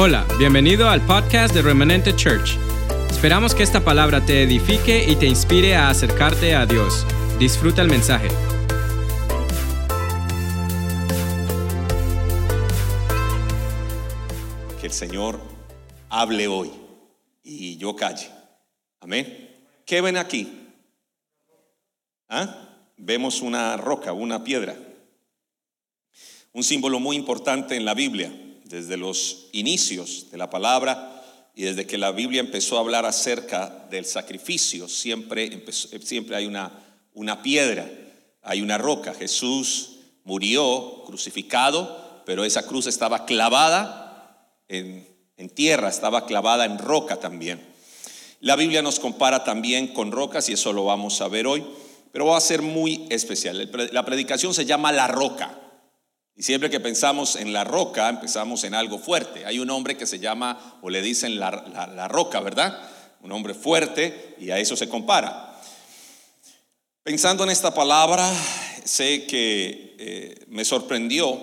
Hola, bienvenido al podcast de Remanente Church. Esperamos que esta palabra te edifique y te inspire a acercarte a Dios. Disfruta el mensaje. Que el Señor hable hoy y yo calle. Amén. ¿Qué ven aquí? ¿Ah? Vemos una roca, una piedra. Un símbolo muy importante en la Biblia desde los inicios de la palabra y desde que la Biblia empezó a hablar acerca del sacrificio, siempre, siempre hay una, una piedra, hay una roca. Jesús murió crucificado, pero esa cruz estaba clavada en, en tierra, estaba clavada en roca también. La Biblia nos compara también con rocas y eso lo vamos a ver hoy, pero va a ser muy especial. La predicación se llama La Roca. Y siempre que pensamos en la roca, empezamos en algo fuerte. Hay un hombre que se llama, o le dicen la, roca, ¿verdad? Un hombre fuerte y a eso se compara. Pensando en esta palabra, sé que eh, me sorprendió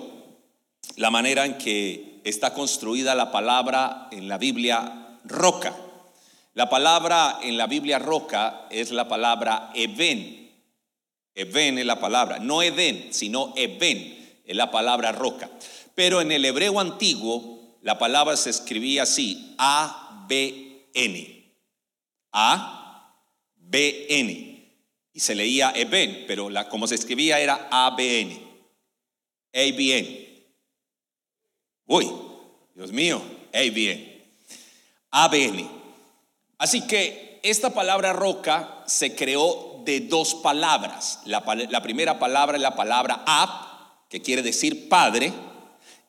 la manera en que está construida la palabra en la Biblia roca. La palabra en la Biblia roca es la palabra Eben. Eben es la palabra, no Edén, sino Eben la palabra roca. Pero en el hebreo antiguo la palabra se escribía así, A-B-N. A-B-N. Y se leía Eben, pero como se escribía era A-B-N. A-B-N. Uy, Dios mío, A-B-N. A-B-N. Así que esta palabra roca se creó de dos palabras. La, la primera palabra es la palabra Ab, que quiere decir padre,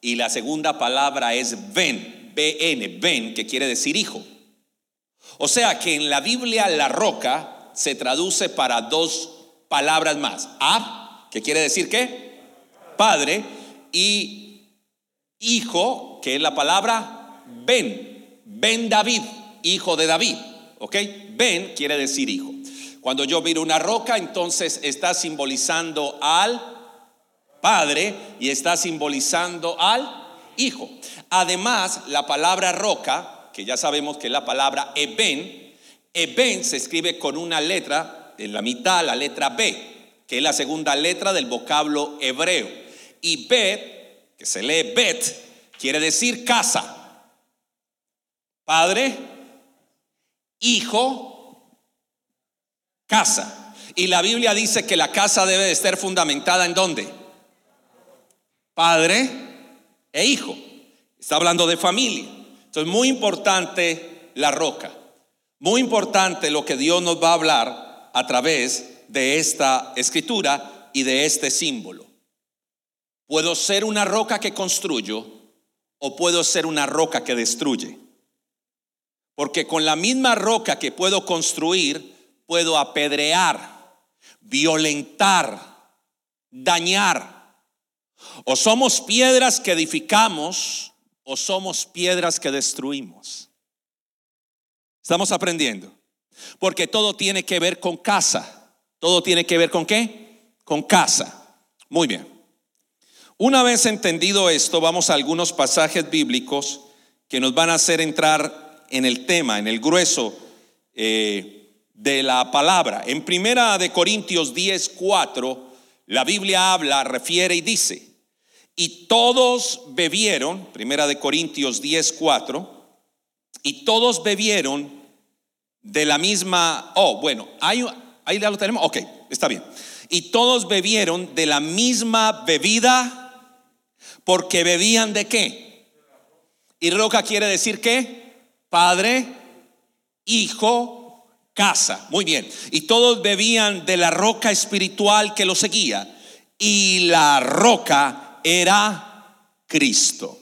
y la segunda palabra es ben, BN, ben, que quiere decir hijo. O sea que en la Biblia la roca se traduce para dos palabras más. Ab, que quiere decir qué? Padre, y hijo, que es la palabra ben, ben David, hijo de David. ¿Ok? Ben quiere decir hijo. Cuando yo miro una roca, entonces está simbolizando al Padre y está simbolizando al Hijo. Además, la palabra roca, que ya sabemos que es la palabra Eben, Eben se escribe con una letra en la mitad, la letra B, que es la segunda letra del vocablo hebreo. Y Bet, que se lee Bet, quiere decir casa. Padre, hijo, casa. Y la Biblia dice que la casa debe de estar fundamentada en dónde? Padre e hijo. Está hablando de familia. Entonces, muy importante la roca. Muy importante lo que Dios nos va a hablar a través de esta escritura y de este símbolo. Puedo ser una roca que construyo o puedo ser una roca que destruye. Porque con la misma roca que puedo construir, puedo apedrear, violentar, dañar o somos piedras que edificamos o somos piedras que destruimos. Estamos aprendiendo. Porque todo tiene que ver con casa. Todo tiene que ver con qué? Con casa. Muy bien. Una vez entendido esto, vamos a algunos pasajes bíblicos que nos van a hacer entrar en el tema, en el grueso eh, de la palabra. En primera de Corintios 10, 4, la Biblia habla, refiere y dice, y todos bebieron, primera de Corintios 10, 4, y todos bebieron de la misma, oh, bueno, ahí, ahí ya lo tenemos, ok, está bien. Y todos bebieron de la misma bebida porque bebían de qué? Y roca quiere decir qué? Padre, hijo, casa. Muy bien. Y todos bebían de la roca espiritual que los seguía. Y la roca era Cristo.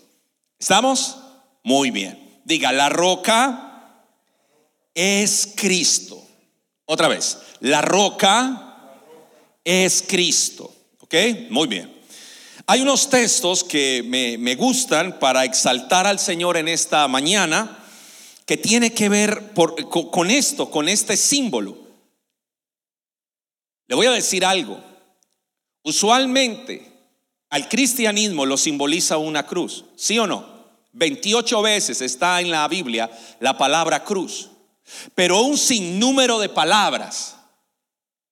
¿Estamos? Muy bien. Diga, la roca es Cristo. Otra vez, la roca es Cristo. ¿Ok? Muy bien. Hay unos textos que me, gustan para exaltar al Señor en esta mañana que tiene que ver con esto, con este símbolo. Le voy a decir algo. Usualmente al cristianismo lo simboliza una cruz, ¿sí o no? 28 veces está en la Biblia la palabra cruz. Pero un sinnúmero de palabras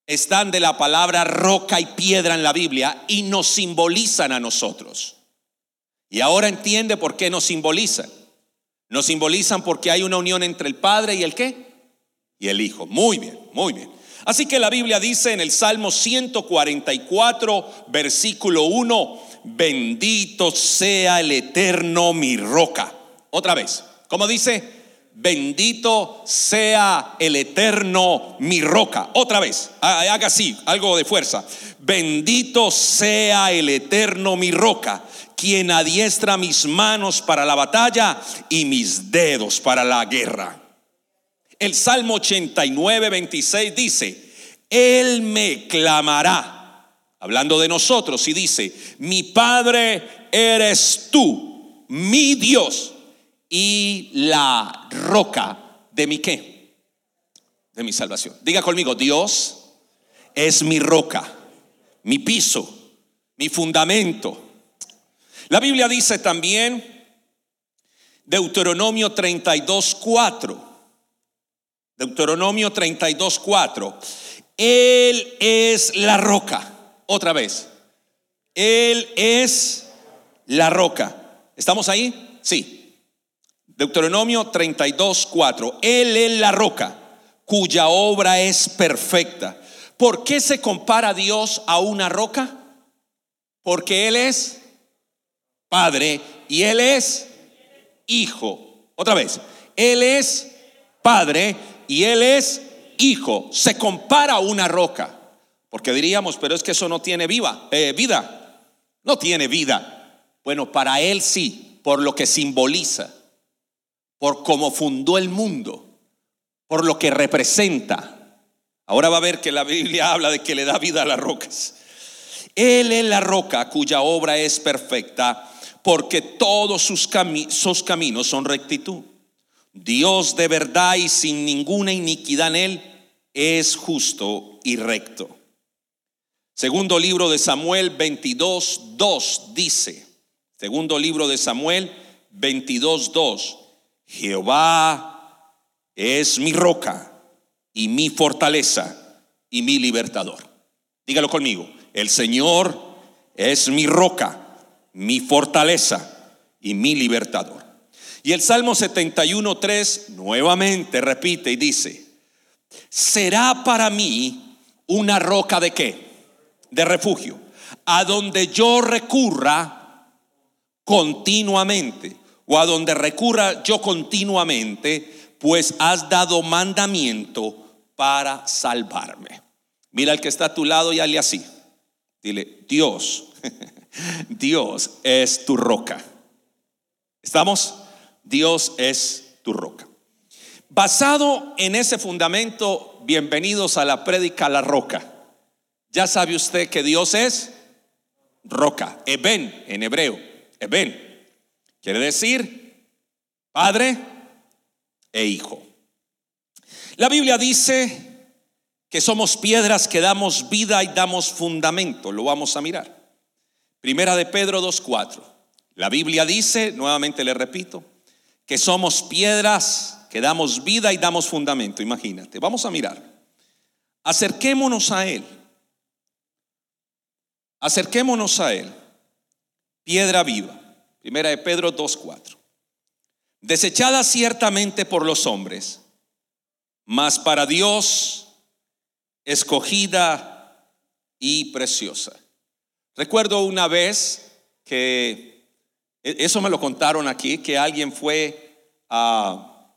están de la palabra roca y piedra en la Biblia y nos simbolizan a nosotros. Y ahora entiende por qué nos simbolizan. Nos simbolizan porque hay una unión entre el Padre y el qué? Y el Hijo. Muy bien, muy bien. Así que la Biblia dice en el Salmo 144, versículo 1, bendito sea el eterno mi roca. Otra vez, ¿cómo dice? Bendito sea el eterno mi roca. Otra vez, haga así, algo de fuerza. Bendito sea el eterno mi roca, quien adiestra mis manos para la batalla y mis dedos para la guerra. El Salmo 89, 26 dice, Él me clamará, hablando de nosotros, y dice, mi Padre eres tú, mi Dios y la roca de mi qué? De mi salvación. Diga conmigo, Dios es mi roca, mi piso, mi fundamento. La Biblia dice también, Deuteronomio 32, 4. Deuteronomio 32, 4. Él es la roca. Otra vez. Él es la roca. ¿Estamos ahí? Sí. Deuteronomio 32, 4. Él es la roca cuya obra es perfecta. ¿Por qué se compara Dios a una roca? Porque Él es Padre y Él es Hijo. Otra vez, Él es Padre y Él es Hijo. Se compara a una roca. Porque diríamos, pero es que eso no tiene eh, vida. No tiene vida. Bueno, para Él sí, por lo que simboliza por cómo fundó el mundo, por lo que representa. Ahora va a ver que la Biblia habla de que le da vida a las rocas. Él es la roca cuya obra es perfecta, porque todos sus caminos son rectitud. Dios de verdad y sin ninguna iniquidad en él es justo y recto. Segundo libro de Samuel 22, 2 dice, segundo libro de Samuel 22, 2, Jehová es mi roca y mi fortaleza y mi libertador. Dígalo conmigo. El Señor es mi roca, mi fortaleza y mi libertador. Y el Salmo 71.3 nuevamente repite y dice, será para mí una roca de qué? De refugio, a donde yo recurra continuamente o a donde recurra yo continuamente, pues has dado mandamiento para salvarme. Mira al que está a tu lado y hazle así. Dile, Dios, Dios es tu roca. ¿Estamos? Dios es tu roca. Basado en ese fundamento, bienvenidos a la prédica La Roca. Ya sabe usted que Dios es roca, Eben en hebreo, Eben. Quiere decir padre e hijo. La Biblia dice que somos piedras que damos vida y damos fundamento. Lo vamos a mirar. Primera de Pedro 2.4. La Biblia dice, nuevamente le repito, que somos piedras que damos vida y damos fundamento. Imagínate, vamos a mirar. Acerquémonos a Él. Acerquémonos a Él. Piedra viva Primera de Pedro 2.4. Desechada ciertamente por los hombres, mas para Dios escogida y preciosa. Recuerdo una vez que, eso me lo contaron aquí, que alguien fue a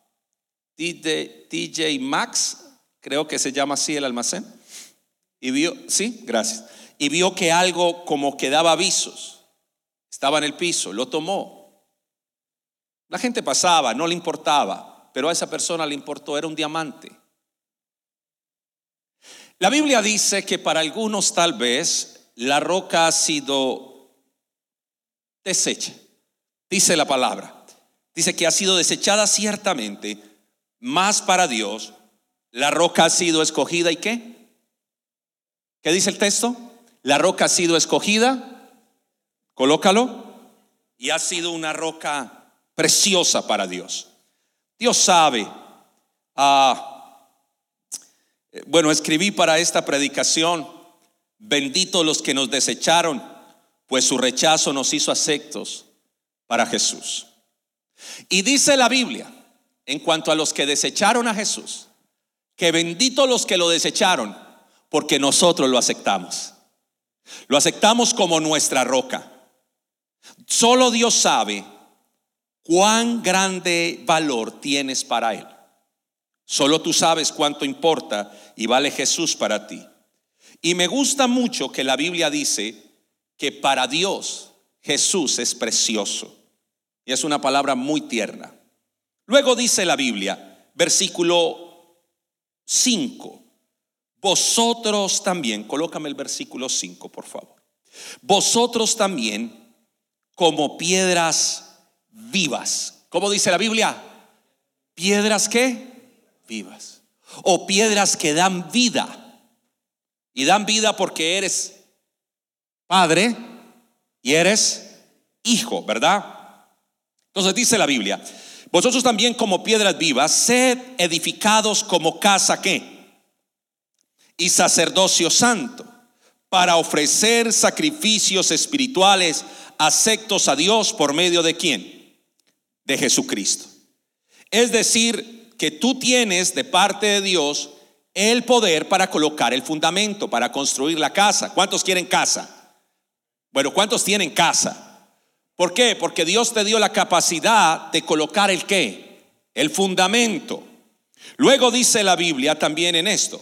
TJ Max, creo que se llama así el almacén, y vio, sí, gracias, y vio que algo como que daba avisos estaba en el piso, lo tomó. La gente pasaba, no le importaba, pero a esa persona le importó, era un diamante. La Biblia dice que para algunos tal vez la roca ha sido deshecha. Dice la palabra. Dice que ha sido desechada ciertamente, más para Dios la roca ha sido escogida y qué? ¿Qué dice el texto? La roca ha sido escogida Colócalo. Y ha sido una roca preciosa para Dios. Dios sabe. Ah, bueno, escribí para esta predicación, bendito los que nos desecharon, pues su rechazo nos hizo aceptos para Jesús. Y dice la Biblia, en cuanto a los que desecharon a Jesús, que bendito los que lo desecharon, porque nosotros lo aceptamos. Lo aceptamos como nuestra roca. Solo Dios sabe cuán grande valor tienes para Él. Solo tú sabes cuánto importa y vale Jesús para ti. Y me gusta mucho que la Biblia dice que para Dios Jesús es precioso. Y es una palabra muy tierna. Luego dice la Biblia, versículo 5, vosotros también, colócame el versículo 5, por favor. Vosotros también, como piedras vivas. ¿Cómo dice la Biblia? Piedras que vivas. O piedras que dan vida. Y dan vida porque eres padre y eres hijo, ¿verdad? Entonces dice la Biblia, vosotros también como piedras vivas, sed edificados como casa que y sacerdocio santo para ofrecer sacrificios espirituales aceptos a Dios por medio de quién? De Jesucristo. Es decir, que tú tienes de parte de Dios el poder para colocar el fundamento, para construir la casa. ¿Cuántos quieren casa? Bueno, ¿cuántos tienen casa? ¿Por qué? Porque Dios te dio la capacidad de colocar el qué? El fundamento. Luego dice la Biblia también en esto,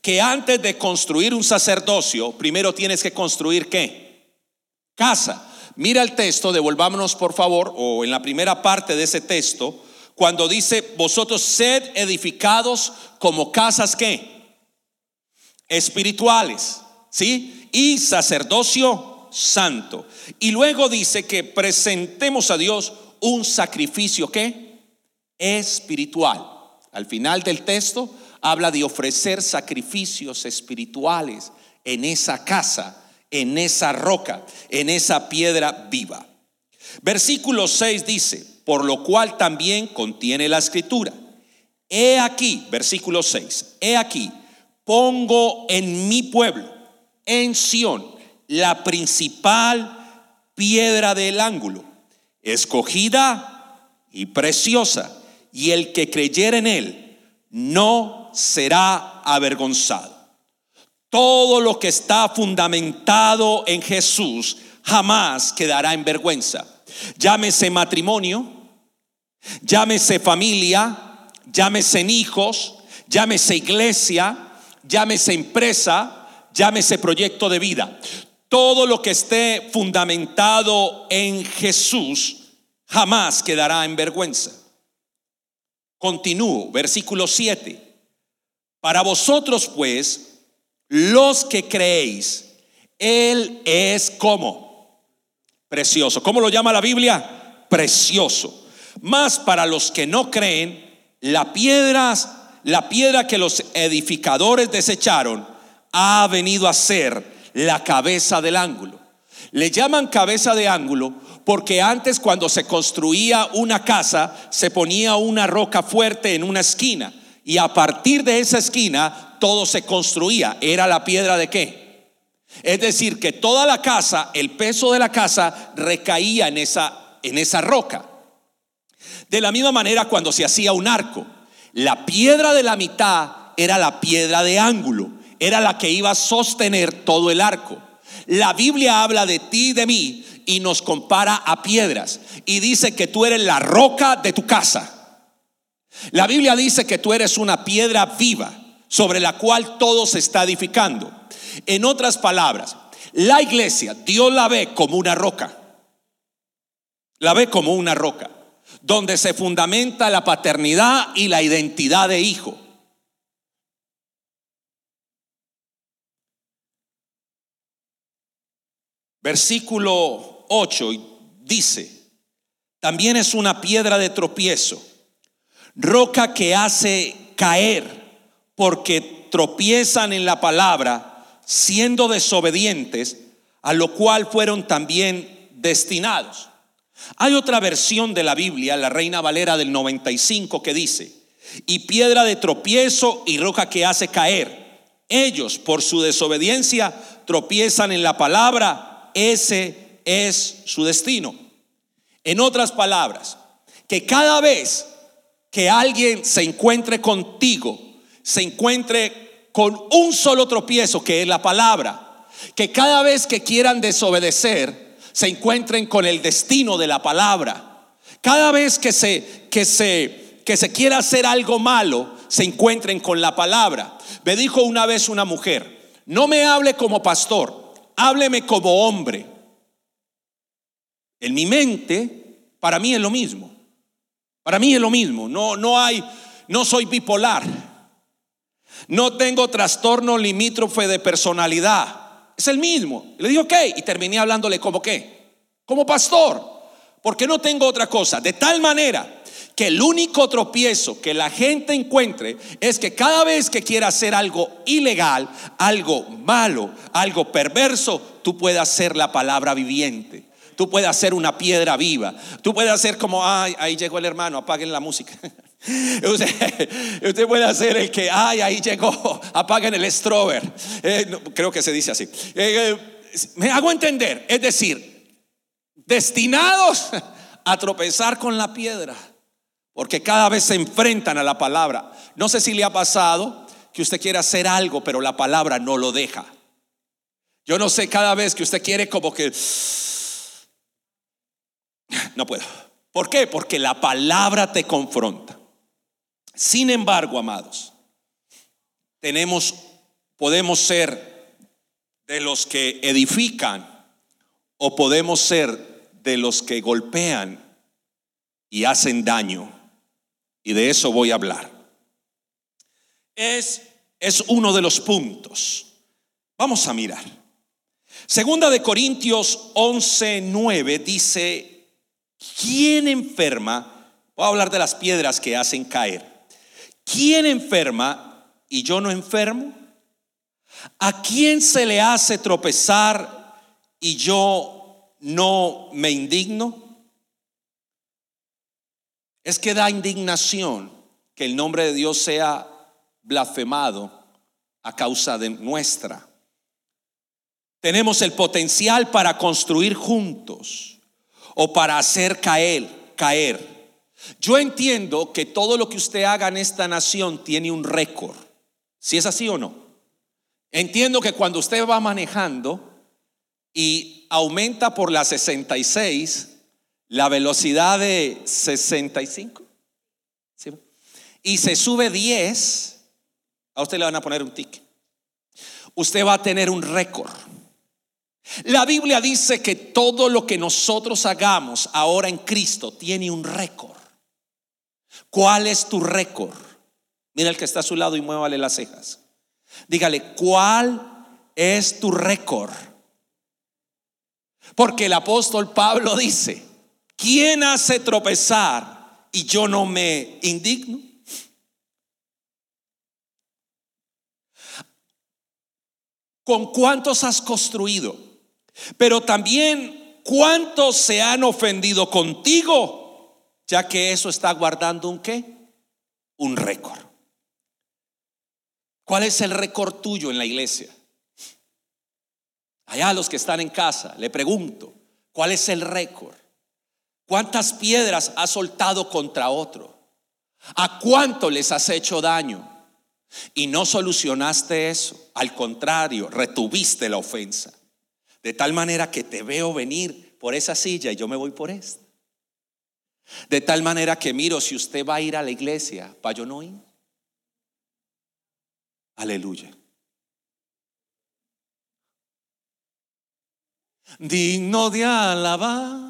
que antes de construir un sacerdocio, primero tienes que construir qué? Casa. Mira el texto, devolvámonos por favor, o en la primera parte de ese texto, cuando dice, vosotros sed edificados como casas qué? Espirituales, ¿sí? Y sacerdocio santo. Y luego dice que presentemos a Dios un sacrificio qué? Espiritual. Al final del texto habla de ofrecer sacrificios espirituales en esa casa, en esa roca, en esa piedra viva. Versículo 6 dice, por lo cual también contiene la escritura. He aquí, versículo 6, he aquí, pongo en mi pueblo, en Sión, la principal piedra del ángulo, escogida y preciosa, y el que creyera en él no será avergonzado. Todo lo que está fundamentado en Jesús jamás quedará en vergüenza. Llámese matrimonio, llámese familia, llámese hijos, llámese iglesia, llámese empresa, llámese proyecto de vida. Todo lo que esté fundamentado en Jesús jamás quedará en vergüenza. Continúo, versículo 7. Para vosotros pues, los que creéis, Él es como precioso. ¿Cómo lo llama la Biblia? Precioso. Más para los que no creen, la piedra, la piedra que los edificadores desecharon, ha venido a ser la cabeza del ángulo. Le llaman cabeza de ángulo porque antes cuando se construía una casa se ponía una roca fuerte en una esquina y a partir de esa esquina todo se construía. ¿Era la piedra de qué? Es decir, que toda la casa, el peso de la casa recaía en esa, en esa roca. De la misma manera cuando se hacía un arco, la piedra de la mitad era la piedra de ángulo, era la que iba a sostener todo el arco. La Biblia habla de ti y de mí y nos compara a piedras y dice que tú eres la roca de tu casa. La Biblia dice que tú eres una piedra viva sobre la cual todo se está edificando. En otras palabras, la iglesia, Dios la ve como una roca. La ve como una roca, donde se fundamenta la paternidad y la identidad de hijo. Versículo 8 dice, también es una piedra de tropiezo roca que hace caer porque tropiezan en la palabra, siendo desobedientes, a lo cual fueron también destinados. Hay otra versión de la Biblia, la Reina Valera del 95, que dice, y piedra de tropiezo y roca que hace caer. Ellos, por su desobediencia, tropiezan en la palabra, ese es su destino. En otras palabras, que cada vez que alguien se encuentre contigo, se encuentre con un solo tropiezo, que es la palabra, que cada vez que quieran desobedecer, se encuentren con el destino de la palabra. Cada vez que se, que se, que se quiera hacer algo malo, se encuentren con la palabra. Me dijo una vez una mujer, no me hable como pastor, hábleme como hombre. En mi mente, para mí es lo mismo. Para mí es lo mismo. No, no hay, no soy bipolar. No tengo trastorno limítrofe de personalidad. Es el mismo. Le digo, ok. Y terminé hablándole como qué. Como pastor. Porque no tengo otra cosa. De tal manera que el único tropiezo que la gente encuentre es que cada vez que quiera hacer algo ilegal, algo malo, algo perverso, tú puedas ser la palabra viviente. Tú puedes hacer una piedra viva. Tú puedes hacer como, ay, ahí llegó el hermano, apaguen la música. Usted, puede hacer el que, ay, ahí llegó, apaguen el strober. Eh, creo que se dice así. Eh, eh, me hago entender, es decir, destinados a tropezar con la piedra, porque cada vez se enfrentan a la palabra. No sé si le ha pasado que usted quiere hacer algo, pero la palabra no lo deja. Yo no sé cada vez que usted quiere como que no puedo. ¿Por qué? Porque la palabra te confronta. Sin embargo, amados, tenemos, podemos ser de los que edifican o podemos ser de los que golpean y hacen daño. Y de eso voy a hablar. Es, es uno de los puntos. Vamos a mirar. Segunda de Corintios 11, 9 dice, ¿Quién enferma? Voy a hablar de las piedras que hacen caer. ¿Quién enferma y yo no enfermo? ¿A quién se le hace tropezar y yo no me indigno? Es que da indignación que el nombre de Dios sea blasfemado a causa de nuestra. Tenemos el potencial para construir juntos o para hacer caer, caer. Yo entiendo que todo lo que usted haga en esta nación tiene un récord. Si es así o no. Entiendo que cuando usted va manejando y aumenta por la 66 la velocidad de 65 y se sube 10, a usted le van a poner un ticket. Usted va a tener un récord. La Biblia dice que todo lo que nosotros hagamos ahora en Cristo tiene un récord. ¿Cuál es tu récord? Mira el que está a su lado y muévale las cejas. Dígale, ¿cuál es tu récord? Porque el apóstol Pablo dice, ¿quién hace tropezar y yo no me indigno? ¿Con cuántos has construido? Pero también cuántos se han ofendido contigo, ya que eso está guardando un qué? Un récord. ¿Cuál es el récord tuyo en la iglesia? Allá los que están en casa, le pregunto, ¿cuál es el récord? ¿Cuántas piedras has soltado contra otro? ¿A cuánto les has hecho daño? Y no solucionaste eso, al contrario, retuviste la ofensa. De tal manera que te veo venir por esa silla y yo me voy por esta. De tal manera que miro si usted va a ir a la iglesia, para yo no ir. Aleluya. Digno de alabar.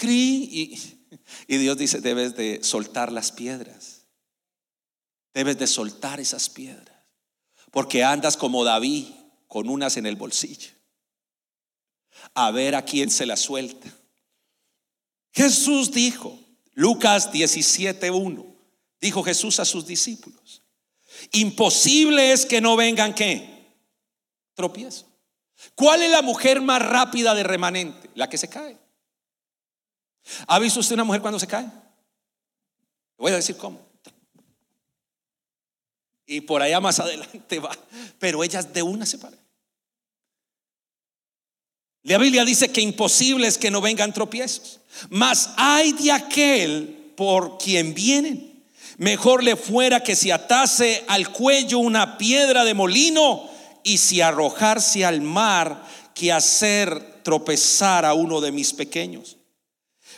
Y, y Dios dice, debes de soltar las piedras. Debes de soltar esas piedras. Porque andas como David con unas en el bolsillo a ver a quién se la suelta. Jesús dijo, Lucas 17.1, dijo Jesús a sus discípulos, imposible es que no vengan qué? Tropiezo. ¿Cuál es la mujer más rápida de remanente? La que se cae. ¿Ha visto usted una mujer cuando se cae? Voy a decir cómo. Y por allá más adelante va. Pero ellas de una se paran. La Biblia dice que imposible es que no vengan tropiezos. Mas hay de aquel por quien vienen. Mejor le fuera que se atase al cuello una piedra de molino y si arrojarse al mar que hacer tropezar a uno de mis pequeños.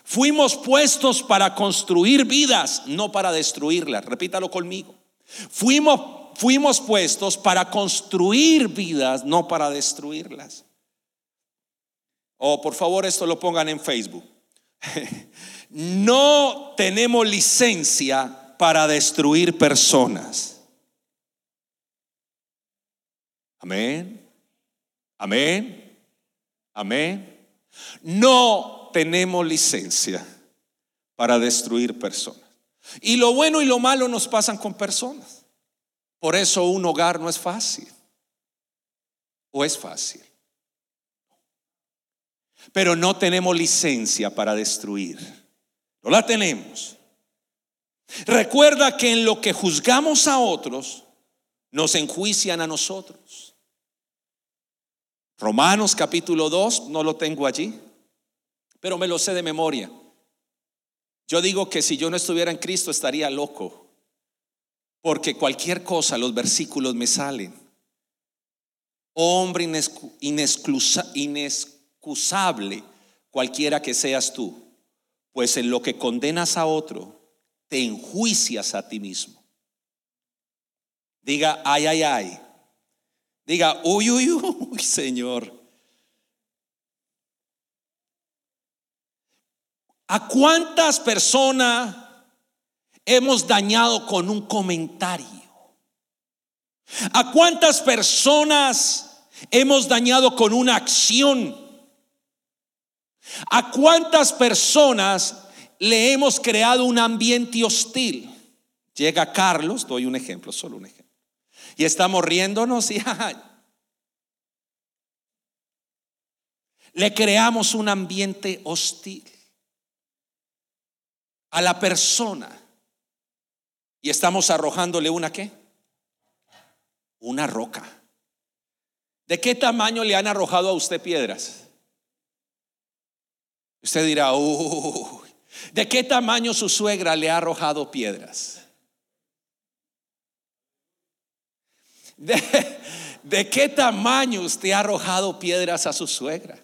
Fuimos puestos para construir vidas, no para destruirlas. Repítalo conmigo. Fuimos, fuimos puestos para construir vidas, no para destruirlas. O por favor esto lo pongan en Facebook. No tenemos licencia para destruir personas. Amén. Amén. Amén. No tenemos licencia para destruir personas. Y lo bueno y lo malo nos pasan con personas. Por eso un hogar no es fácil. ¿O es fácil? Pero no tenemos licencia para destruir. No la tenemos. Recuerda que en lo que juzgamos a otros, nos enjuician a nosotros. Romanos capítulo 2, no lo tengo allí, pero me lo sé de memoria. Yo digo que si yo no estuviera en Cristo estaría loco, porque cualquier cosa, los versículos me salen. Hombre inexcusable, cualquiera que seas tú, pues en lo que condenas a otro, te enjuicias a ti mismo. Diga, ay, ay, ay. Diga, uy, uy, uy, Señor. ¿A cuántas personas hemos dañado con un comentario? ¿A cuántas personas hemos dañado con una acción? ¿A cuántas personas le hemos creado un ambiente hostil? Llega Carlos, doy un ejemplo, solo un ejemplo. Y estamos riéndonos y le creamos un ambiente hostil a la persona y estamos arrojándole una qué? Una roca. ¿De qué tamaño le han arrojado a usted piedras? Usted dirá, Uy, ¿de qué tamaño su suegra le ha arrojado piedras? ¿De, ¿De, qué tamaño usted ha arrojado piedras a su suegra?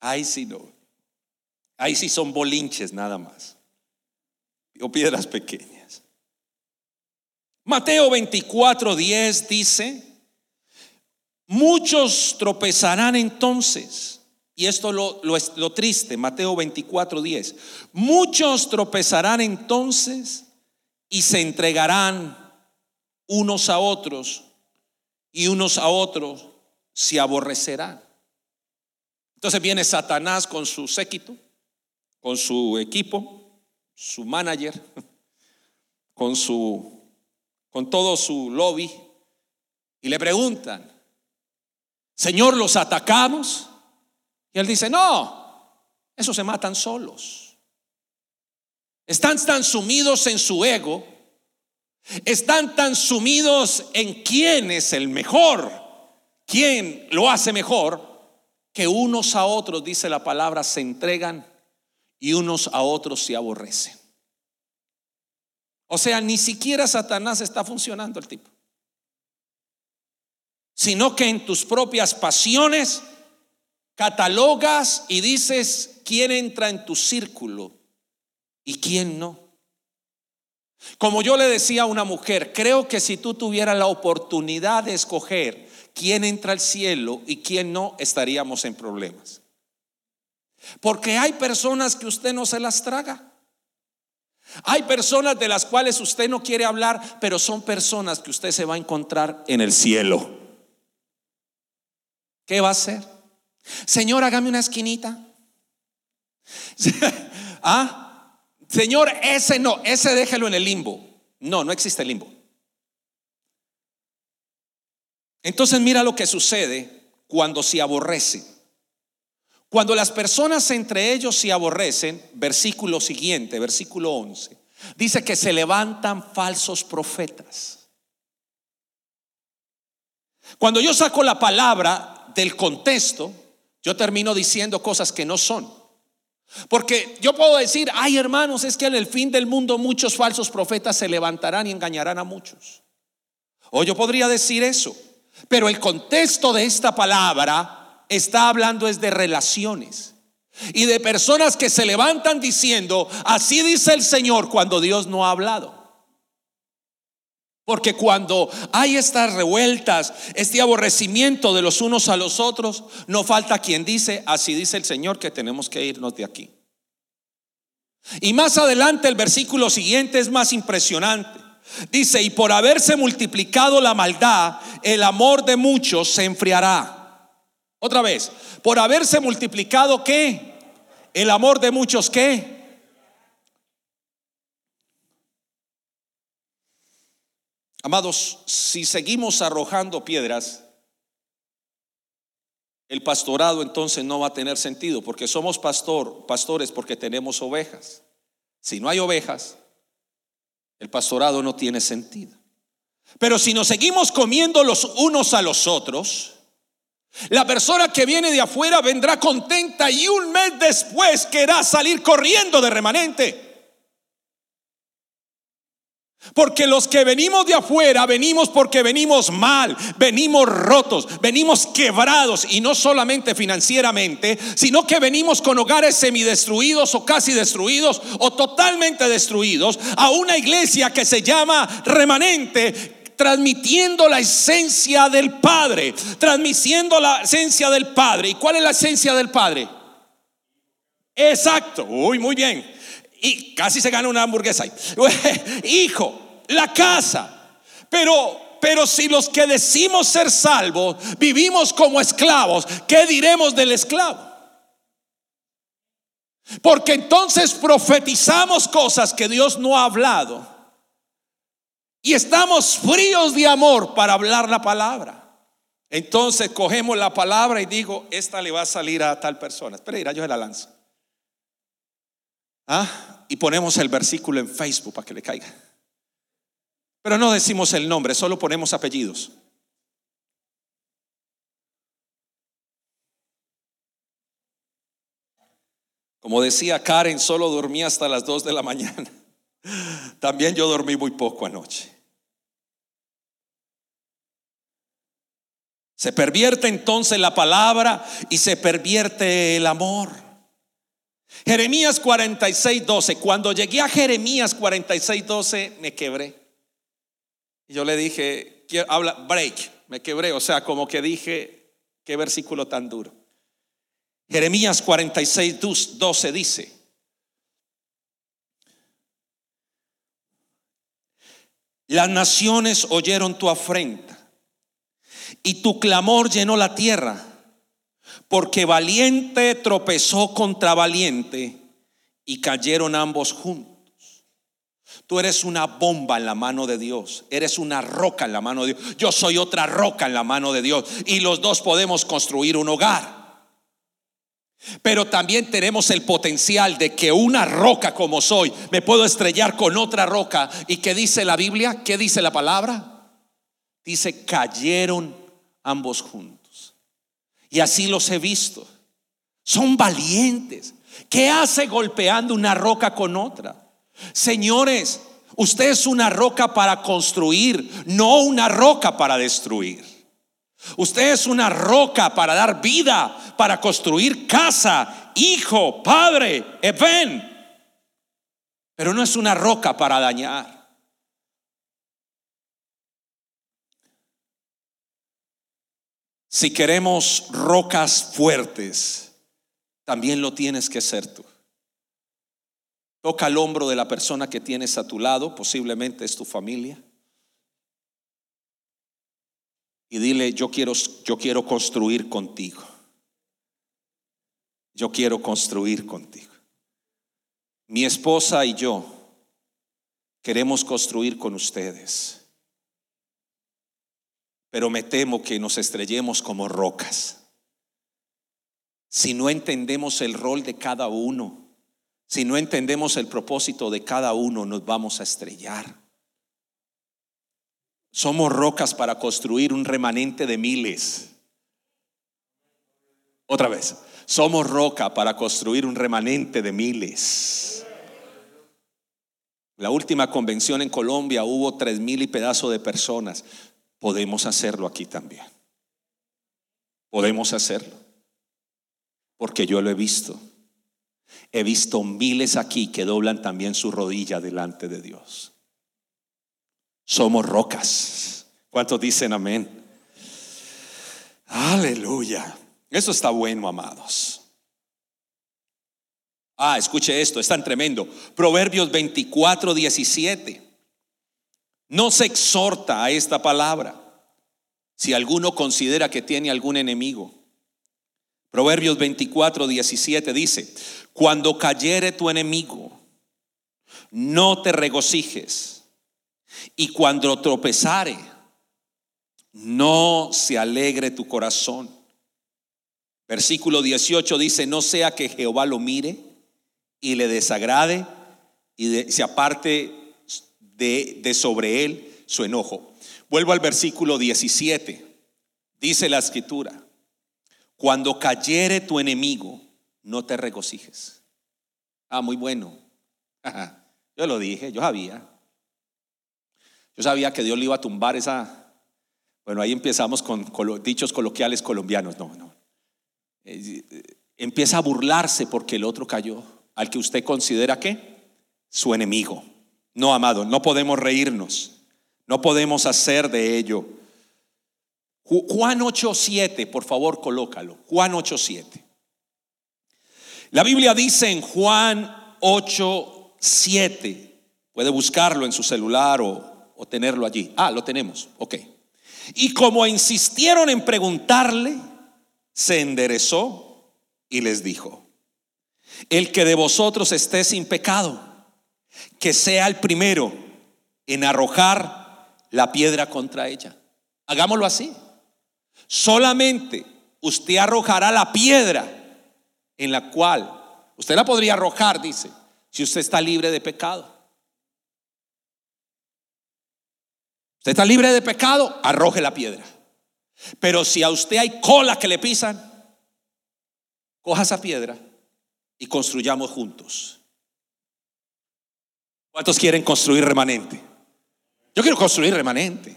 Ay, sí, no. Ahí sí son bolinches nada más. O piedras pequeñas. Mateo 24, 10 dice, muchos tropezarán entonces. Y esto lo, lo, lo triste, Mateo 24, 10. Muchos tropezarán entonces y se entregarán unos a otros y unos a otros se aborrecerán. Entonces viene Satanás con su séquito con su equipo, su manager, con su con todo su lobby y le preguntan, "Señor, los atacamos?" Y él dice, "No, esos se matan solos." Están tan sumidos en su ego, están tan sumidos en quién es el mejor, quién lo hace mejor, que unos a otros, dice la palabra, se entregan y unos a otros se aborrecen. O sea, ni siquiera Satanás está funcionando el tipo. Sino que en tus propias pasiones catalogas y dices quién entra en tu círculo y quién no. Como yo le decía a una mujer, creo que si tú tuvieras la oportunidad de escoger quién entra al cielo y quién no, estaríamos en problemas. Porque hay personas que usted no se las traga. Hay personas de las cuales usted no quiere hablar, pero son personas que usted se va a encontrar en el cielo. ¿Qué va a hacer? Señor, hágame una esquinita. ah, Señor, ese no, ese déjelo en el limbo. No, no existe limbo. Entonces mira lo que sucede cuando se aborrece Cuando las personas entre ellos se aborrecen, versículo siguiente, versículo 11, dice que se levantan falsos profetas. Cuando yo saco la palabra del contexto, yo termino diciendo cosas que no son. Porque yo puedo decir, ay hermanos, es que en el fin del mundo muchos falsos profetas se levantarán y engañarán a muchos. O yo podría decir eso, pero el contexto de esta palabra está hablando es de relaciones y de personas que se levantan diciendo, así dice el Señor cuando Dios no ha hablado. Porque cuando hay estas revueltas, este aborrecimiento de los unos a los otros, no falta quien dice, así dice el Señor que tenemos que irnos de aquí. Y más adelante el versículo siguiente es más impresionante. Dice, y por haberse multiplicado la maldad, el amor de muchos se enfriará. Otra vez, por haberse multiplicado qué? El amor de muchos qué? Amados, si seguimos arrojando piedras, el pastorado entonces no va a tener sentido, porque somos pastor, pastores porque tenemos ovejas. Si no hay ovejas, el pastorado no tiene sentido. Pero si nos seguimos comiendo los unos a los otros, la persona que viene de afuera vendrá contenta y un mes después querrá salir corriendo de remanente. Porque los que venimos de afuera venimos porque venimos mal, venimos rotos, venimos quebrados y no solamente financieramente, sino que venimos con hogares semidestruidos o casi destruidos o totalmente destruidos a una iglesia que se llama remanente transmitiendo la esencia del Padre, transmitiendo la esencia del Padre. ¿Y cuál es la esencia del Padre? Exacto, uy, muy bien. Y casi se gana una hamburguesa. Hijo, la casa. Pero pero si los que decimos ser salvos vivimos como esclavos, ¿qué diremos del esclavo? Porque entonces profetizamos cosas que Dios no ha hablado y estamos fríos de amor para hablar la palabra. Entonces cogemos la palabra y digo, esta le va a salir a tal persona. Espera, yo se la lanzo. ¿Ah? Y ponemos el versículo en Facebook para que le caiga. Pero no decimos el nombre, solo ponemos apellidos. Como decía Karen, solo dormí hasta las 2 de la mañana. También yo dormí muy poco anoche. Se pervierte entonces la palabra y se pervierte el amor. Jeremías 46, 12. Cuando llegué a Jeremías 46, 12, me quebré. Yo le dije, habla, break, me quebré. O sea, como que dije, qué versículo tan duro. Jeremías 46, 12 dice, las naciones oyeron tu afrenta y tu clamor llenó la tierra, porque valiente tropezó contra valiente y cayeron ambos juntos. Tú eres una bomba en la mano de Dios, eres una roca en la mano de Dios, yo soy otra roca en la mano de Dios y los dos podemos construir un hogar. Pero también tenemos el potencial de que una roca como soy me puedo estrellar con otra roca. ¿Y qué dice la Biblia? ¿Qué dice la palabra? Dice, cayeron ambos juntos. Y así los he visto. Son valientes. ¿Qué hace golpeando una roca con otra? Señores, usted es una roca para construir, no una roca para destruir. Usted es una roca para dar vida, para construir casa, hijo, padre, ven. Pero no es una roca para dañar. Si queremos rocas fuertes, también lo tienes que ser tú. Toca el hombro de la persona que tienes a tu lado, posiblemente es tu familia. Y dile, yo quiero, yo quiero construir contigo. Yo quiero construir contigo. Mi esposa y yo queremos construir con ustedes pero me temo que nos estrellemos como rocas. si no entendemos el rol de cada uno, si no entendemos el propósito de cada uno, nos vamos a estrellar. Somos rocas para construir un remanente de miles. Otra vez, somos roca para construir un remanente de miles. La última convención en Colombia hubo tres mil y pedazo de personas. Podemos hacerlo aquí también. Podemos hacerlo. Porque yo lo he visto. He visto miles aquí que doblan también su rodilla delante de Dios. Somos rocas. ¿Cuántos dicen amén? Aleluya. Eso está bueno, amados. Ah, escuche esto, es tan tremendo. Proverbios 24, 17. No se exhorta a esta palabra si alguno considera que tiene algún enemigo. Proverbios 24, 17 dice, cuando cayere tu enemigo, no te regocijes y cuando tropezare, no se alegre tu corazón. Versículo 18 dice, no sea que Jehová lo mire y le desagrade y se aparte de, de sobre él su enojo. Vuelvo al versículo 17. Dice la escritura, cuando cayere tu enemigo, no te regocijes. Ah, muy bueno. Yo lo dije, yo sabía. Yo sabía que Dios le iba a tumbar esa... Bueno, ahí empezamos con dichos coloquiales colombianos. No, no. Empieza a burlarse porque el otro cayó, al que usted considera que su enemigo. No, amado, no podemos reírnos. No podemos hacer de ello. Juan 8:7, por favor, colócalo. Juan 8:7. La Biblia dice en Juan 8:7, puede buscarlo en su celular o o tenerlo allí. Ah, lo tenemos. Ok. Y como insistieron en preguntarle, se enderezó y les dijo, el que de vosotros esté sin pecado, que sea el primero en arrojar la piedra contra ella. Hagámoslo así. Solamente usted arrojará la piedra en la cual usted la podría arrojar, dice, si usted está libre de pecado. Usted está libre de pecado, arroje la piedra. Pero si a usted hay cola que le pisan, coja esa piedra y construyamos juntos. ¿Cuántos quieren construir remanente? Yo quiero construir remanente.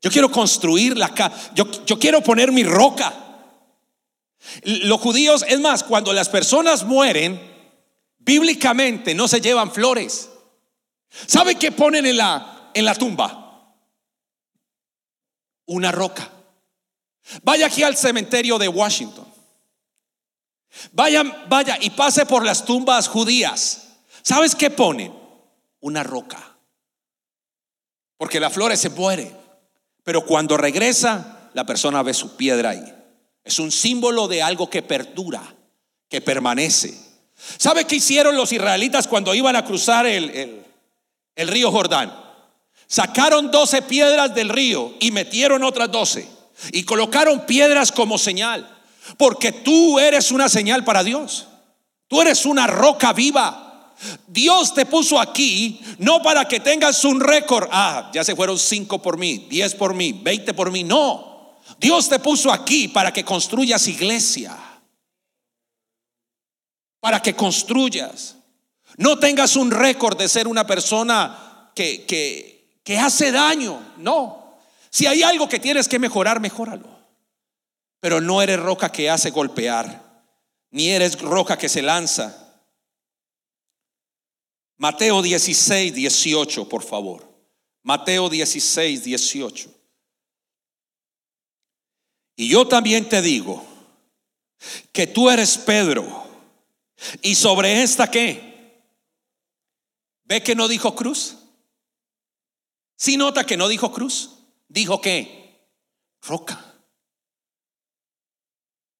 Yo quiero construir la casa. Yo, yo quiero poner mi roca. Los judíos, es más, cuando las personas mueren, bíblicamente no se llevan flores. ¿Sabe qué ponen en la, en la tumba? una roca. Vaya aquí al cementerio de Washington. Vaya, vaya y pase por las tumbas judías. ¿Sabes qué ponen? Una roca. Porque la flores se muere. Pero cuando regresa, la persona ve su piedra ahí. Es un símbolo de algo que perdura, que permanece. ¿Sabe qué hicieron los israelitas cuando iban a cruzar el, el río Jordán? Sacaron doce piedras del río y metieron otras doce. Y colocaron piedras como señal. Porque tú eres una señal para Dios. Tú eres una roca viva. Dios te puso aquí no para que tengas un récord. Ah, ya se fueron cinco por mí, diez por mí, veinte por mí. No. Dios te puso aquí para que construyas iglesia. Para que construyas. No tengas un récord de ser una persona que, que, que hace daño. No. Si hay algo que tienes que mejorar, mejóralo. Pero no eres roca que hace golpear, ni eres roca que se lanza. Mateo 16, 18, por favor. Mateo 16, 18. Y yo también te digo que tú eres Pedro. Y sobre esta qué? ¿Ve que no dijo cruz? Si nota que no dijo cruz, dijo que roca.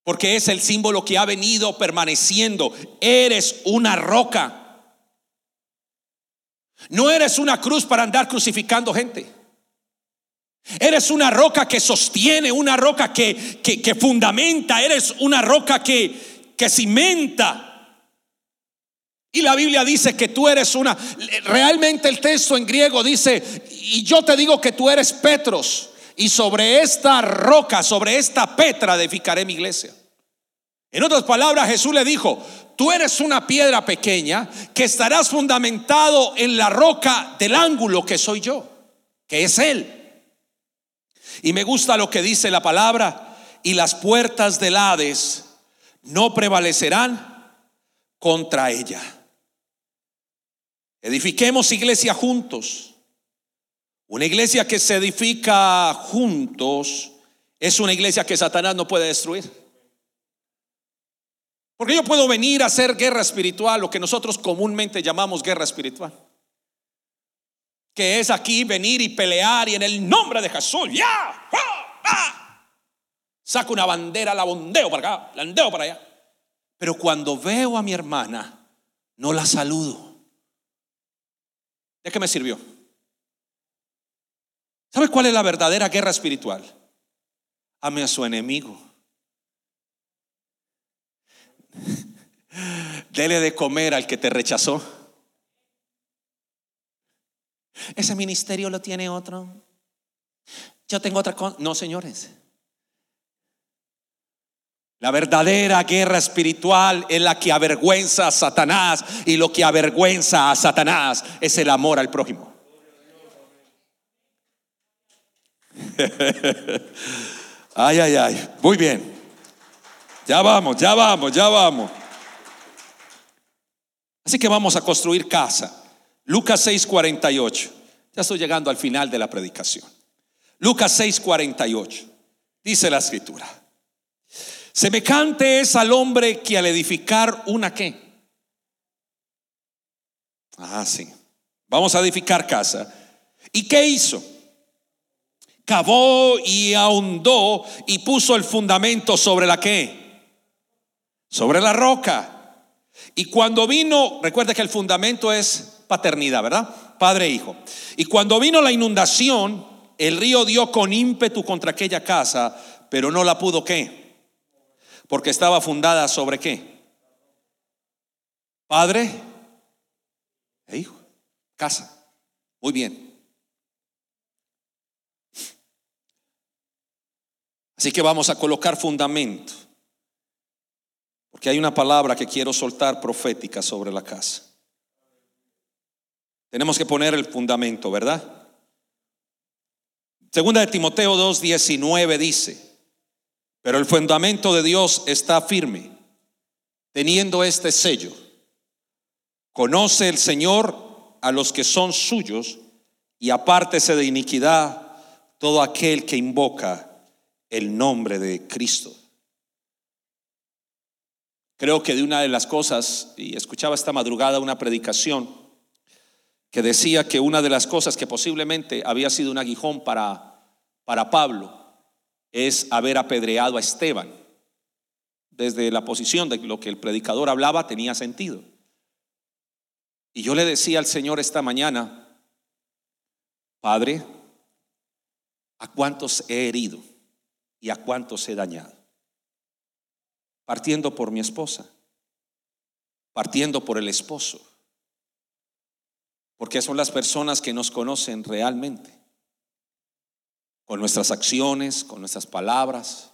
Porque es el símbolo que ha venido permaneciendo. Eres una roca. No eres una cruz para andar crucificando gente. Eres una roca que sostiene, una roca que, que, fundamenta, eres una roca que, que cimenta. Y la Biblia dice que tú eres una, realmente el texto en griego dice, y yo te digo que tú eres Petros, y sobre esta roca, sobre esta petra edificaré mi iglesia. En otras palabras, Jesús le dijo, tú eres una piedra pequeña que estarás fundamentado en la roca del ángulo que soy yo, que es Él. Y me gusta lo que dice la palabra, y las puertas del Hades no prevalecerán contra ella. Edifiquemos iglesia juntos. Una iglesia que se edifica juntos es una iglesia que Satanás no puede destruir. Porque yo puedo venir a hacer guerra espiritual, lo que nosotros comúnmente llamamos guerra espiritual. Que es aquí venir y pelear y en el nombre de Jesús, ya, saco una bandera, la bondeo para acá, la para allá. Pero cuando veo a mi hermana, no la saludo. ¿De qué me sirvió? ¿Sabe cuál es la verdadera guerra espiritual? Ame a su enemigo. Dele de comer al que te rechazó. Ese ministerio lo tiene otro. Yo tengo otra cosa. No, señores. La verdadera guerra espiritual es la que avergüenza a Satanás y lo que avergüenza a Satanás es el amor al prójimo. ay, ay, ay. Muy bien. Ya vamos, ya vamos, ya vamos. Así que vamos a construir casa. Lucas 6:48. Ya estoy llegando al final de la predicación. Lucas 6:48. Dice la escritura. Semejante es al hombre que al edificar una qué. Ah, sí. Vamos a edificar casa. ¿Y qué hizo? Cavó y ahondó y puso el fundamento sobre la qué sobre la roca. Y cuando vino, recuerda que el fundamento es paternidad, ¿verdad? Padre e hijo. Y cuando vino la inundación, el río dio con ímpetu contra aquella casa, pero no la pudo qué? Porque estaba fundada sobre qué? Padre e hijo. Casa. Muy bien. Así que vamos a colocar fundamento. Porque hay una palabra que quiero soltar profética sobre la casa. Tenemos que poner el fundamento, ¿verdad? Segunda de Timoteo 2:19 dice, pero el fundamento de Dios está firme, teniendo este sello. Conoce el Señor a los que son suyos y apártese de iniquidad todo aquel que invoca el nombre de Cristo. Creo que de una de las cosas, y escuchaba esta madrugada una predicación que decía que una de las cosas que posiblemente había sido un aguijón para, para Pablo es haber apedreado a Esteban. Desde la posición de lo que el predicador hablaba tenía sentido. Y yo le decía al Señor esta mañana, Padre, ¿a cuántos he herido y a cuántos he dañado? Partiendo por mi esposa, partiendo por el esposo, porque son las personas que nos conocen realmente, con nuestras acciones, con nuestras palabras,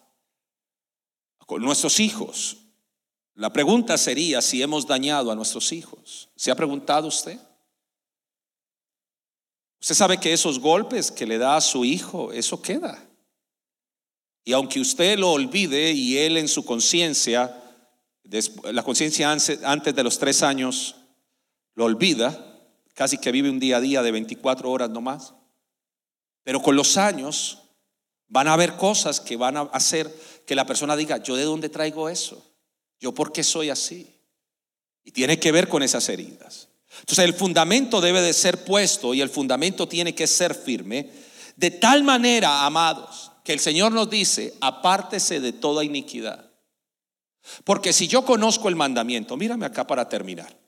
con nuestros hijos. La pregunta sería si hemos dañado a nuestros hijos. ¿Se ha preguntado usted? Usted sabe que esos golpes que le da a su hijo, eso queda. Y aunque usted lo olvide y él en su conciencia, la conciencia antes de los tres años, lo olvida, casi que vive un día a día de 24 horas no más. Pero con los años van a haber cosas que van a hacer que la persona diga, yo de dónde traigo eso, yo por qué soy así. Y tiene que ver con esas heridas. Entonces el fundamento debe de ser puesto y el fundamento tiene que ser firme. De tal manera, amados, que el Señor nos dice, apártese de toda iniquidad. Porque si yo conozco el mandamiento, mírame acá para terminar.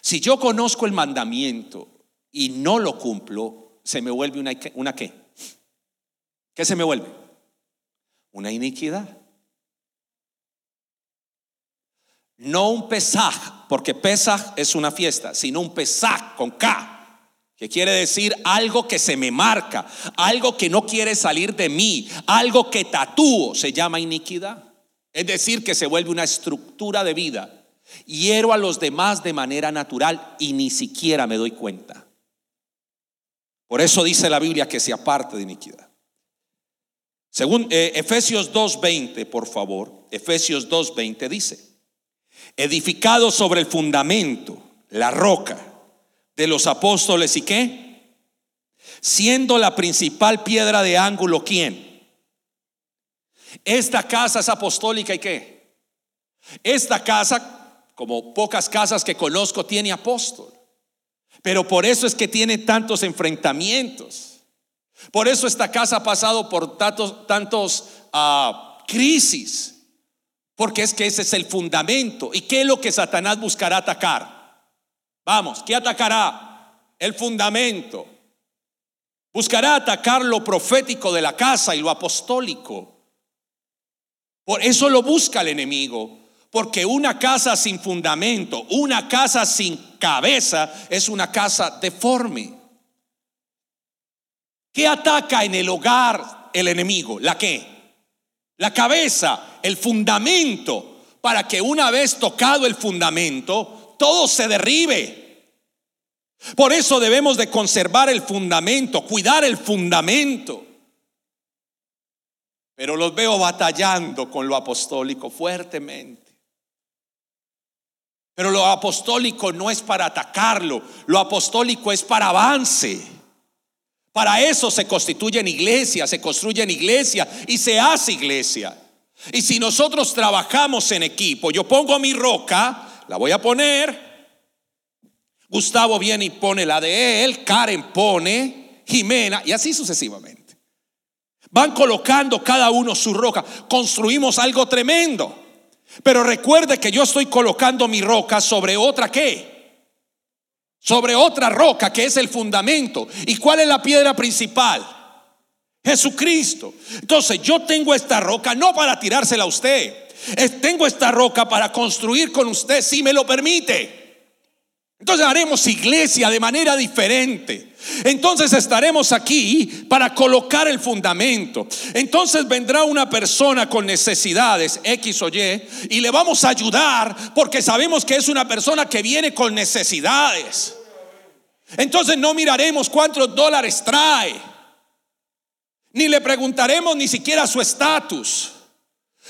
Si yo conozco el mandamiento y no lo cumplo, se me vuelve una, una qué? ¿Qué se me vuelve? Una iniquidad. No un pesaj, porque pesaj es una fiesta, sino un pesaj con K que quiere decir algo que se me marca, algo que no quiere salir de mí, algo que tatúo, se llama iniquidad. Es decir, que se vuelve una estructura de vida. Hiero a los demás de manera natural y ni siquiera me doy cuenta. Por eso dice la Biblia que se aparte de iniquidad. Según eh, Efesios 2.20, por favor, Efesios 2.20 dice, edificado sobre el fundamento, la roca de los apóstoles y qué? Siendo la principal piedra de ángulo, ¿quién? Esta casa es apostólica y qué? Esta casa, como pocas casas que conozco, tiene apóstol. Pero por eso es que tiene tantos enfrentamientos. Por eso esta casa ha pasado por tantos, tantos ah, crisis. Porque es que ese es el fundamento. ¿Y qué es lo que Satanás buscará atacar? Vamos, ¿qué atacará? El fundamento. Buscará atacar lo profético de la casa y lo apostólico. Por eso lo busca el enemigo. Porque una casa sin fundamento, una casa sin cabeza, es una casa deforme. ¿Qué ataca en el hogar el enemigo? ¿La qué? La cabeza, el fundamento, para que una vez tocado el fundamento, todo se derribe. Por eso debemos de conservar el fundamento, cuidar el fundamento. Pero los veo batallando con lo apostólico fuertemente. Pero lo apostólico no es para atacarlo, lo apostólico es para avance. Para eso se constituye en iglesia, se construye en iglesia y se hace iglesia. Y si nosotros trabajamos en equipo, yo pongo mi roca, la voy a poner. Gustavo viene y pone la de él, Karen pone, Jimena, y así sucesivamente. Van colocando cada uno su roca. Construimos algo tremendo. Pero recuerde que yo estoy colocando mi roca sobre otra qué? Sobre otra roca que es el fundamento. ¿Y cuál es la piedra principal? Jesucristo. Entonces yo tengo esta roca no para tirársela a usted tengo esta roca para construir con usted si me lo permite. Entonces haremos iglesia de manera diferente. Entonces estaremos aquí para colocar el fundamento. Entonces vendrá una persona con necesidades X o Y y le vamos a ayudar porque sabemos que es una persona que viene con necesidades. Entonces no miraremos cuántos dólares trae. Ni le preguntaremos ni siquiera su estatus.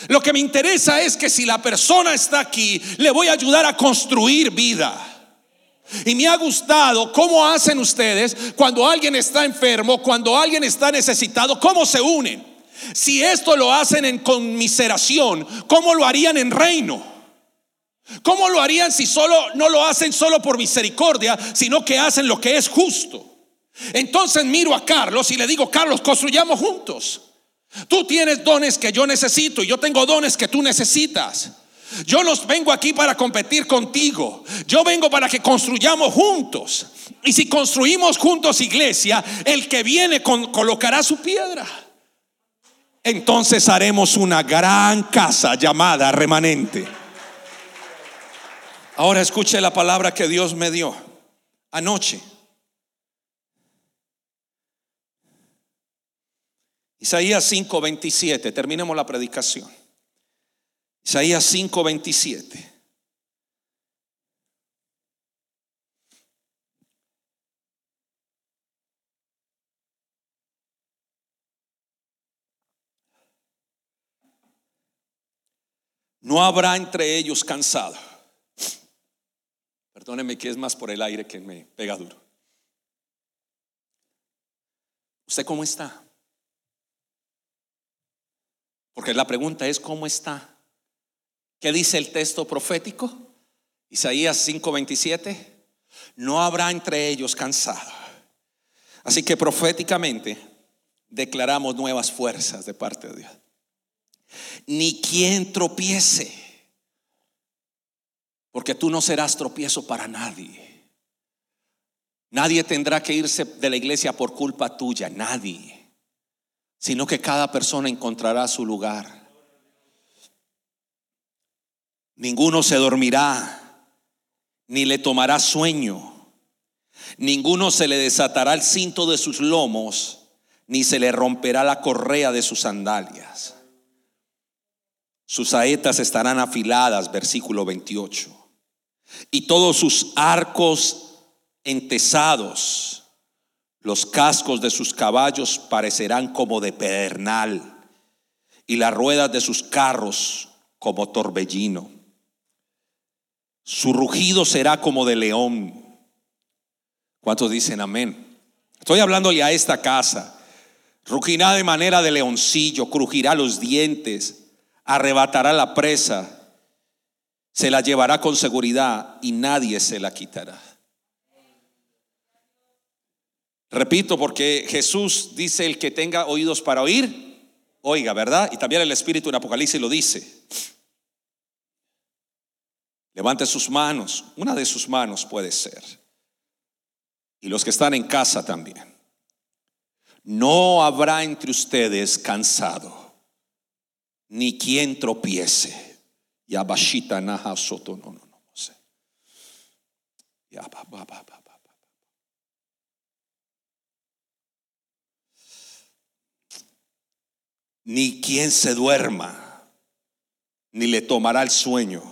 Lo que me interesa es que si la persona está aquí, le voy a ayudar a construir vida. Y me ha gustado cómo hacen ustedes cuando alguien está enfermo, cuando alguien está necesitado, cómo se unen. Si esto lo hacen en conmiseración, ¿cómo lo harían en reino? ¿Cómo lo harían si solo no lo hacen solo por misericordia, sino que hacen lo que es justo? Entonces miro a Carlos y le digo, Carlos, construyamos juntos. Tú tienes dones que yo necesito y yo tengo dones que tú necesitas. Yo no vengo aquí para competir contigo. Yo vengo para que construyamos juntos. Y si construimos juntos iglesia, el que viene colocará su piedra. Entonces haremos una gran casa llamada remanente. Ahora escuche la palabra que Dios me dio anoche. Isaías 5:27, terminemos la predicación. Isaías 5:27. No habrá entre ellos cansado. Perdóneme que es más por el aire que me pega duro. ¿Usted cómo está? Porque la pregunta es, ¿cómo está? ¿Qué dice el texto profético? Isaías 5:27. No habrá entre ellos cansado. Así que proféticamente declaramos nuevas fuerzas de parte de Dios. Ni quien tropiece, porque tú no serás tropiezo para nadie. Nadie tendrá que irse de la iglesia por culpa tuya, nadie sino que cada persona encontrará su lugar. Ninguno se dormirá, ni le tomará sueño. Ninguno se le desatará el cinto de sus lomos, ni se le romperá la correa de sus sandalias. Sus saetas estarán afiladas, versículo 28. Y todos sus arcos entesados, los cascos de sus caballos parecerán como de pedernal, y las ruedas de sus carros como torbellino. Su rugido será como de león. ¿Cuántos dicen amén? Estoy hablándole a esta casa. Rugirá de manera de leoncillo, crujirá los dientes arrebatará la presa, se la llevará con seguridad y nadie se la quitará. Repito, porque Jesús dice, el que tenga oídos para oír, oiga, ¿verdad? Y también el Espíritu en Apocalipsis lo dice. Levante sus manos, una de sus manos puede ser. Y los que están en casa también. No habrá entre ustedes cansado ni quien tropiece. Ya bashita naha soto no no no sé. Ni quien se duerma, ni le tomará el sueño.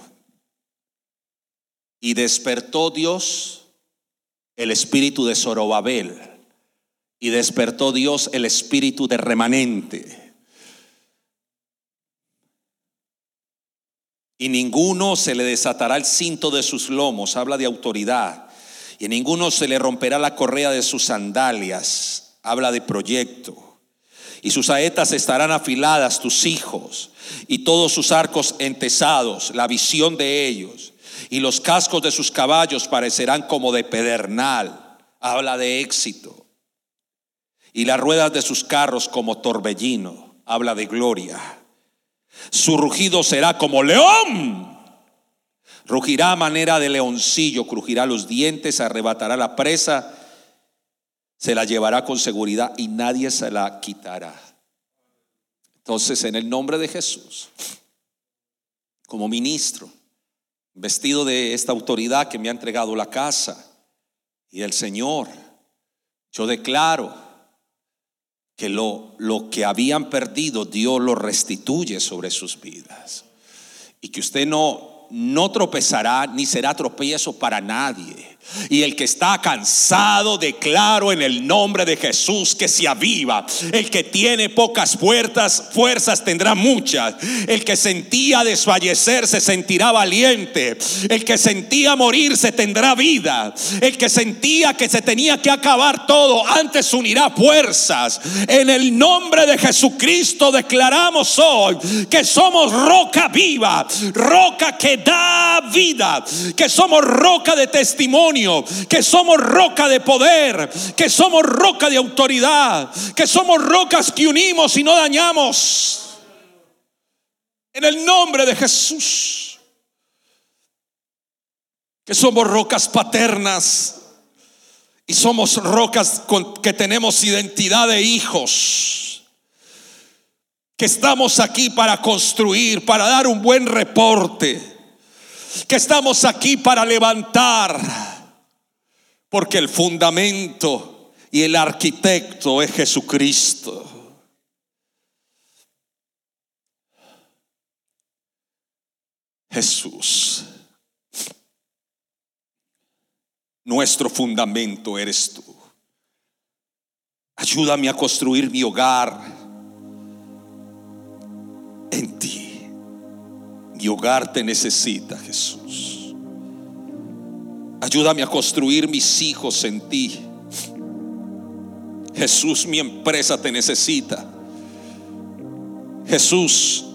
Y despertó Dios el espíritu de Zorobabel, y despertó Dios el espíritu de remanente y ninguno se le desatará el cinto de sus lomos, habla de autoridad, y ninguno se le romperá la correa de sus sandalias, habla de proyecto. Y sus saetas estarán afiladas, tus hijos, y todos sus arcos entesados, la visión de ellos, y los cascos de sus caballos parecerán como de pedernal, habla de éxito, y las ruedas de sus carros como torbellino, habla de gloria. Su rugido será como león. Rugirá a manera de leoncillo, crujirá los dientes, arrebatará la presa, se la llevará con seguridad y nadie se la quitará. Entonces, en el nombre de Jesús, como ministro, vestido de esta autoridad que me ha entregado la casa y el Señor, yo declaro que lo, lo que habían perdido Dios lo restituye sobre sus vidas. Y que usted no, no tropezará ni será tropiezo para nadie y el que está cansado, declaro en el nombre de Jesús que se aviva. El que tiene pocas puertas, fuerzas tendrá muchas. El que sentía desfallecer se sentirá valiente. El que sentía morirse tendrá vida. El que sentía que se tenía que acabar todo, antes unirá fuerzas. En el nombre de Jesucristo declaramos hoy que somos roca viva, roca que da vida, que somos roca de testimonio que somos roca de poder, que somos roca de autoridad, que somos rocas que unimos y no dañamos. En el nombre de Jesús. Que somos rocas paternas y somos rocas con, que tenemos identidad de hijos. Que estamos aquí para construir, para dar un buen reporte. Que estamos aquí para levantar porque el fundamento y el arquitecto es Jesucristo. Jesús. Nuestro fundamento eres tú. Ayúdame a construir mi hogar en ti. Mi hogar te necesita, Jesús. Ayúdame a construir mis hijos en ti. Jesús, mi empresa te necesita. Jesús,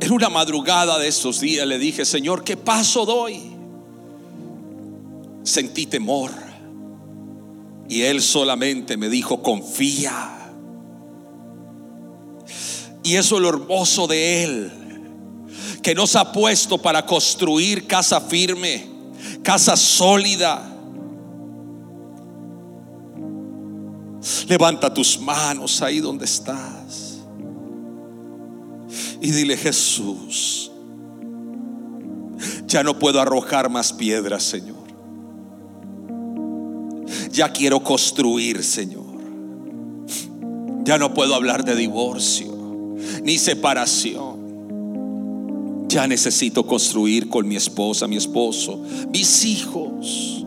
en una madrugada de estos días le dije, Señor, ¿qué paso doy? Sentí temor. Y Él solamente me dijo, confía. Y eso es lo hermoso de Él que nos ha puesto para construir casa firme, casa sólida. Levanta tus manos ahí donde estás y dile Jesús, Ya no puedo arrojar más piedras, Señor. Ya quiero construir, Señor. Ya no puedo hablar de divorcio ni separación. Ya necesito construir con mi esposa, mi esposo, mis hijos.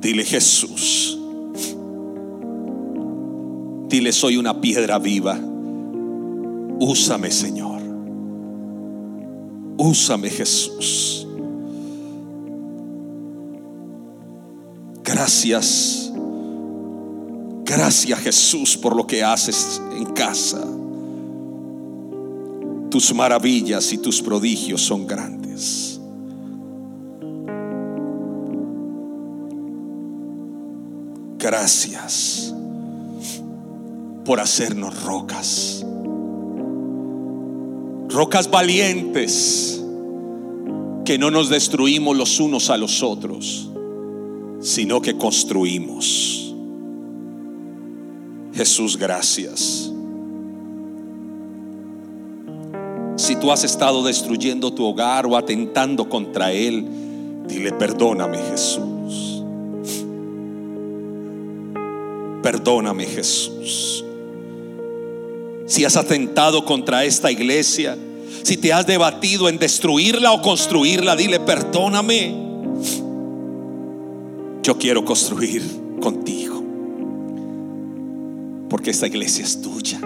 Dile Jesús. Dile soy una piedra viva. Úsame, Señor. Úsame, Jesús. Gracias. Gracias, Jesús, por lo que haces en casa. Tus maravillas y tus prodigios son grandes. Gracias por hacernos rocas. Rocas valientes que no nos destruimos los unos a los otros, sino que construimos. Jesús, gracias. Si tú has estado destruyendo tu hogar o atentando contra él, dile, perdóname Jesús. Perdóname Jesús. Si has atentado contra esta iglesia, si te has debatido en destruirla o construirla, dile, perdóname. Yo quiero construir contigo. Porque esta iglesia es tuya.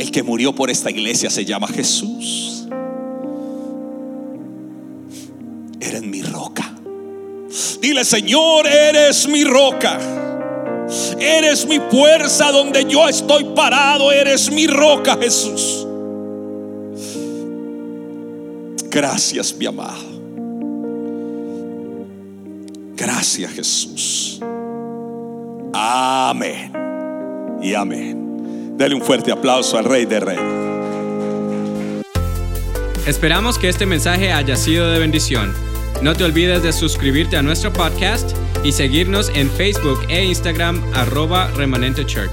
El que murió por esta iglesia se llama Jesús. Eres mi roca. Dile, Señor, eres mi roca. Eres mi fuerza donde yo estoy parado. Eres mi roca, Jesús. Gracias, mi amado. Gracias, Jesús. Amén. Y amén. Dale un fuerte aplauso al Rey de Reyes. Esperamos que este mensaje haya sido de bendición. No te olvides de suscribirte a nuestro podcast y seguirnos en Facebook e Instagram arroba remanente church.